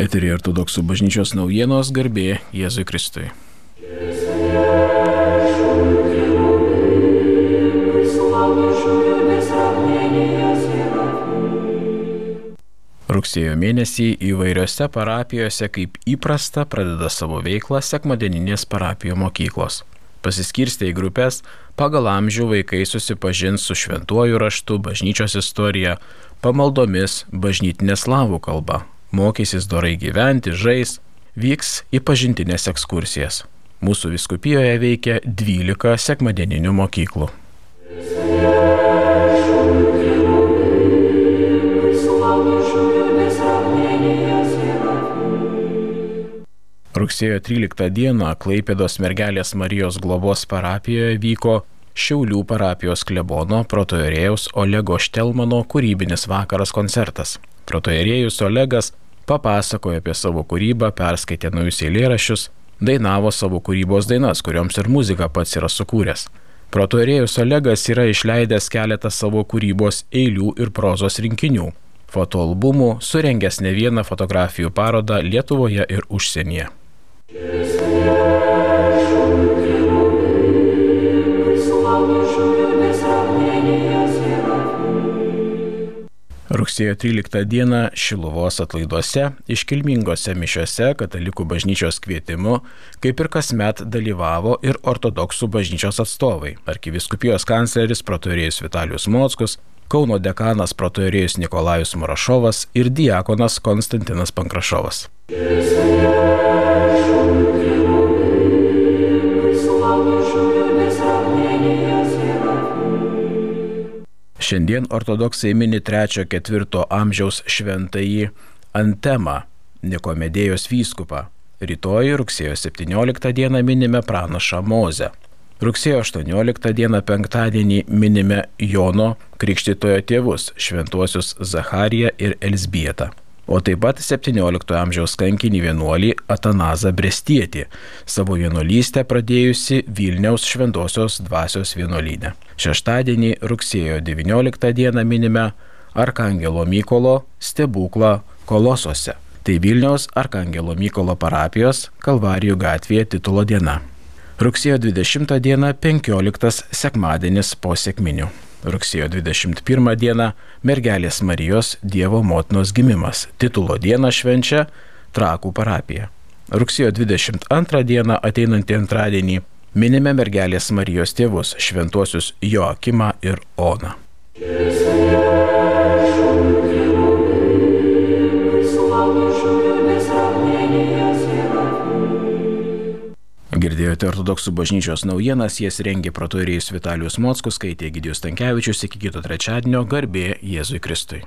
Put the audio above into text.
Eterija ortodoksų bažnyčios naujienos garbė Jėzui Kristui. Rugsėjo mėnesį įvairiose parapijose kaip įprasta pradeda savo veiklą sekmadieninės parapijų mokyklos. Pasiskirstę į grupės, pagal amžių vaikai susipažins su šventuoju raštu, bažnyčios istorija, pamaldomis, bažnytinė slavų kalba, mokysis dorai gyventi, žais, vyks į pažintinės ekskursijas. Mūsų viskupijoje veikia 12 sekmadieninių mokyklų. Rugsėjo 13 dieną Klaipėdos mergelės Marijos globos parapijoje vyko Šiaulių parapijos klebono protojerėjaus Olego Štelmano kūrybinis vakaras koncertas. Protojerėjus Olegas papasakojo apie savo kūrybą, perskaitė naujus eilėraščius, dainavo savo kūrybos dainas, kurioms ir muziką pats yra sukūręs. Protojerėjus Olegas yra išleidęs keletą savo kūrybos eilių ir prozos rinkinių, fotoalbumų, surengęs ne vieną fotografijų parodą Lietuvoje ir užsienyje. Rugsėjo 13 dieną Šiluvos atlaiduose iškilmingose mišiose katalikų bažnyčios kvietimu, kaip ir kasmet dalyvavo ir ortodoksų bažnyčios atstovai - arkiviskupijos kancleris protorėjus Vitalijus Mockus, Kauno dekanas protorėjus Nikolajus Murašovas ir diakonas Konstantinas Pankrašovas. Šiandien ortodoksai mini 3-4 amžiaus šventąjį Antemą, Nikomedėjos vyskupą. Rytoj rugsėjo 17 dieną minime pranašą Mozę. Rugsėjo 18 dieną penktadienį minime Jono Krikštitojo tėvus, šventuosius Zachariją ir Elsbietą o taip pat 17 amžiaus kankinį vienuolį Atanazą Brestietį, savo vienuolystę pradėjusi Vilniaus šventosios dvasios vienuolynę. Šeštadienį rugsėjo 19 dieną minime Arkangelo Mykolo stebuklą Kolosose. Tai Vilniaus Arkangelo Mykolo parapijos Kalvarijų gatvėje titulo diena. Rugsėjo 20 diena 15 sekmadienis po sėkminių. Rugsėjo 21 dieną mergelės Marijos Dievo motinos gimimas. Titulo dieną švenčia Trakų parapija. Rugsėjo 22 dieną ateinantį antradienį minime mergelės Marijos tėvus šventuosius Joakimą ir Oną. Girdėjote ortodoksų bažnyčios naujienas, jas rengė protorėjus Vitalijus Mockus, skaitė Gidijus Tankievičius iki kito trečiadienio garbė Jėzui Kristui.